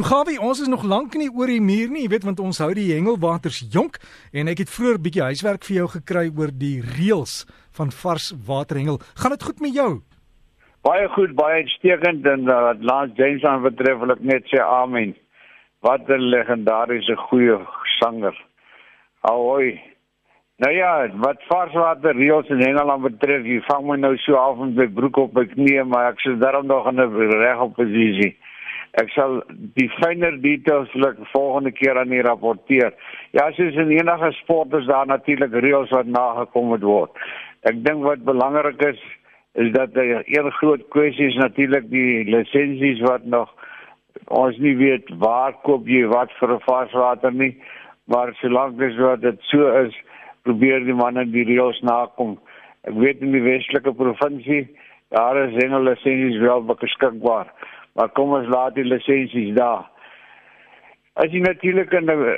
So Gawie, ons is nog lank nie oor die muur nie, jy weet want ons hou die hengelwaters jonk en ek het vroeër 'n bietjie huiswerk vir jou gekry oor die reëls van vars waterhengel. Gaan dit goed met jou? Baie goed, baie uitstekend en uh, Lance James aan betref wil ek net sê amen. Wat 'n legendariese goeie sanger. Ahoy. Nou ja, wat varswater reëls in Engeland betref, jy vang my nou so af met my broek op my knieë, maar ek sit daarom nog in 'n regop posisie. Ek sal die fynere details ek volgende keer aan u rapporteer. Ja, soos in enige sport is daar natuurlik reëls wat nagekom moet word. Ek dink wat belangrik is is dat die een groot kwessie is natuurlik die lisensies wat nog ons nie weet waar koop jy wat vir 'n varswater nie, maar solank dis wat dit so is, probeer die manne die reëls nakom. Ek weet in die Weselike provinsie daar is hengel lisensies wel beskikbaar maar kom ons laat die lisensies daar. As jy natuurlik in 'n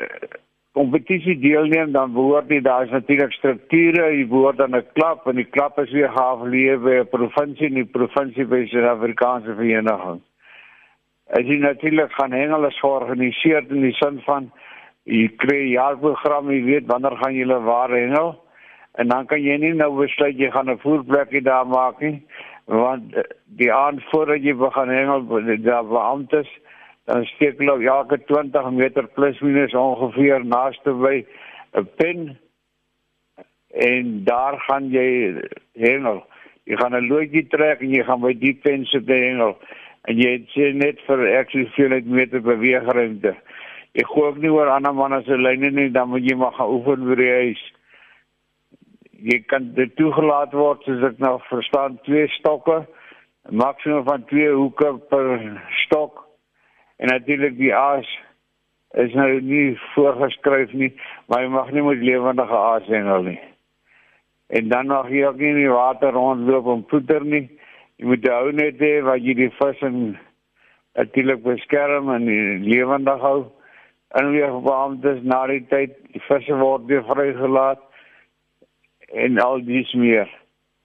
kompetisie deelneem, dan behoort jy daar is natuurlik strukture, jy behoort aan 'n klub en die klub is weer geafleer by 'n provinsie en die provinsie by die Afrikaanse vereniging. As jy natuurlik gaan hengel is georganiseer in die sin van jy kry jaarprogram, jy weet wanneer gaan julle waar hengel en dan kan jy nie nou besluit jy gaan 'n voerplekkie daar maak nie want eh, die aand voordat jy begin hengel daar beamptes dan steek hulle elke 20 meter plus minus ongeveer naaste by 'n pen. En daar gaan jy hengel. Jy gaan 'n loodjie trek en jy gaan by die pen sit hengel. En jy het net vir ekselfeel meter beweegruimte. Ek glo ook nie oor ander manne se lyne nie dan moet jy maar gaan oefen by die huis jy kan dit toegelaat word soos ek nou verstaan twee stokke maksimum van twee hoeke per stok. En natuurlik die aas is nou nie voorgeskryf nie maar jy mag nie met lewendige aas hengel nie. En dan mag jy ook nie in die water rondloop om voeder nie. Jy moet hou net hê wat jy die vis en natuurlik beskerm en lewendig hou. En weer beamptes na die tyd die visse word weer vrygelaat en al dies meer.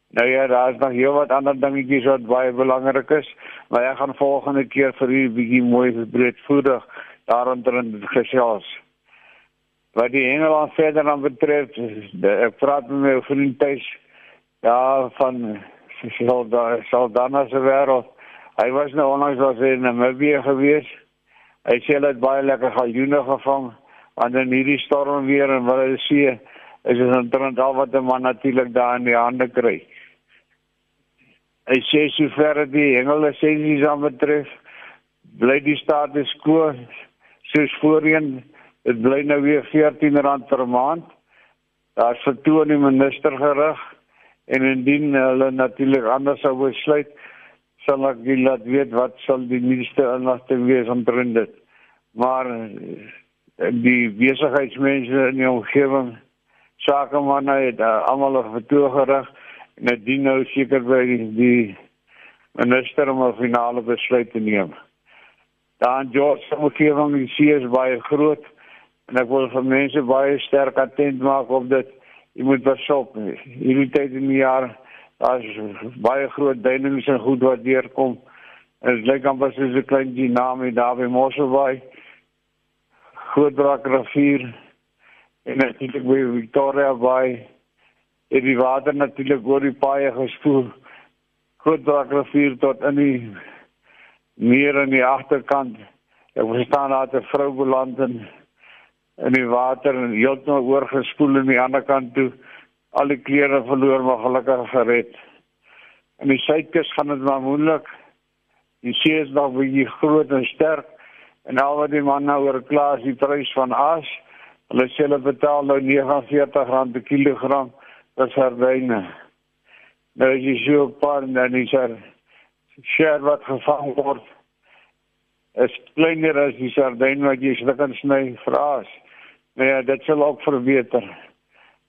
Nou ja, daar is nog heel wat ander dingetjies wat baie belangrik is, maar ek gaan volgende keer vir u bietjie mooi breedvoerig daaronder in gesels. Wat die Engeland verder dan betref, ek praat met my vriend Thys ja van sal dan as wêreld. Hy was nou onlangs was in Namibia gewees. Hy sê hy het baie lekker galjoene gevang want in hierdie storm weer en wat hy sê is dit omtrent al wat 'n man natuurlik daar in die hande kry. Hy sê sover die hengel lisensies aan betref, bly die status quo soos voorheen. Dit bly nou weer R14 per maand. Daar's vertoon die minister gerig en indien hulle natuurlik anders sou besluit, sal ek julle laat weet wat sal die nuutste inligting wees omtrent dit. Maar die besigheidsmense in die omgewing sakemanne het uh, almal op vertoog gerig en dit dien nou seker by die, die minister om 'n finale besluit te neem. Dan George se omgewing die see is baie groot en ek wil vir mense baie sterk attent maak op dit. Jy moet besop hierdie tyd in die jaar as baie groot duinings en goed wat deurkom. Dit lyk amper soos 'n klein dinamie daar by Mosselbaai. Grootbrak rivier en natuurlik by Victoria Bay het die water natuurlik oor die paaie gespoel. Groot draakrivier tot in die meer aan die agterkant ek verstaan dat 'n vrou beland in in die water en heeltemal oorgespoel aan die ander kant toe. Al die klere verloor maar gelukkig gered. In die suidkus gaan dit maar moeilik. Die see is nog baie groot en sterk. En al wat die man nou oor klas die prys van aas Hulle sê hulle betaal nou R49 per kilogram vir sardyne. Nou jy so 'n paar dan is daar sker wat gevang word. is kleiner as die sardyn wat jy sê kan sny vraas. Nou ja, dit sal ook verbeter.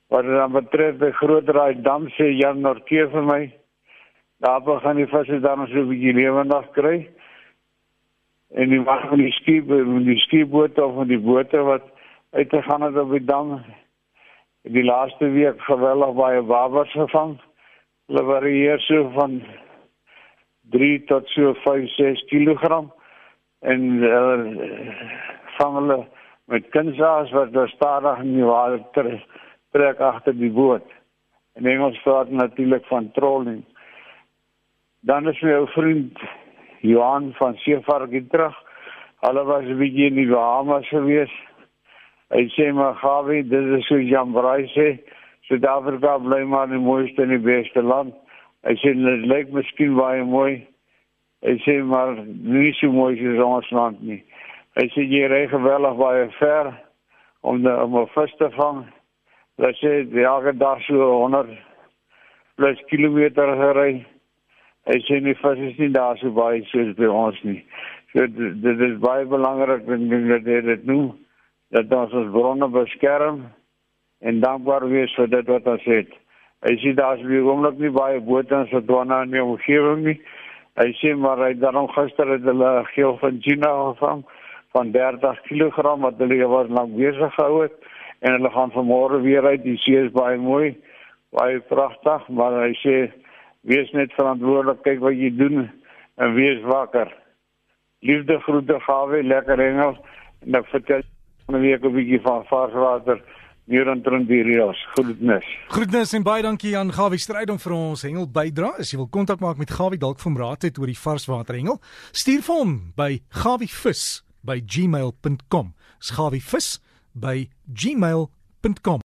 Wat dan betref die groot raai dam sê Jan Norke vir my. Daar begin die visse dan so 'n bietjie lewendig kry. En die wag van die skip, die skipboot of van die bote wat uit te gaan op die dam. Die laaste week geweldig baie wabers gevang. Hulle varieer so van 3 tot so 5 6 kg. en uh, vang hulle met kunsaas wat daar stadig in die water trek, trek agter die boot. En Engels praat natuurlik van trolling. Dan is my ou vriend Johan van Seevarkie terug. Hulle was 'n bietjie in die Bahamas gewees. Hy sê maar Gawie, dit is so Jan Braai sê, Suid-Afrika bly maar die mooiste en die beste land. Hy sê dit lyk miskien baie mooi. Hy sê maar nie so mooi soos ons land nie. Hy sê jy ry geweldig baie ver om de, om 'n vis te vang. Hy sê elke dag so 100 plus kilometer gery. Hy sê nie vis is nie daar so baie soos by ons nie. So dit, dit is baie belangrik dat jy dit doen dat ons ons bronne beskerm en dankbaar wees vir dit wat ons het. Hy sê daar's weer oomblik nie baie bote in Sodwana in die omgewing nie. Hy sê maar hy daarom gister het hulle geel van China gevang van 30 kg wat hulle was lank besig gehou het en hulle gaan vanmôre weer uit. Die see is baie mooi, baie pragtig, maar hy sê wees net verantwoordelik kyk wat jy doen en wees wakker. Liefde groete gawe, lekker hengel en ek vertel 'n week 'n bietjie van varswater hier aan Trondirios. Groetnis. Groetnis en baie dankie aan Gawie Stryd om vir ons hengel bydra. As jy wil kontak maak met Gawie dalk vir raad het oor die varswater hengel, stuur vir hom by gawievis by gmail.com. Schawie vis by gmail.com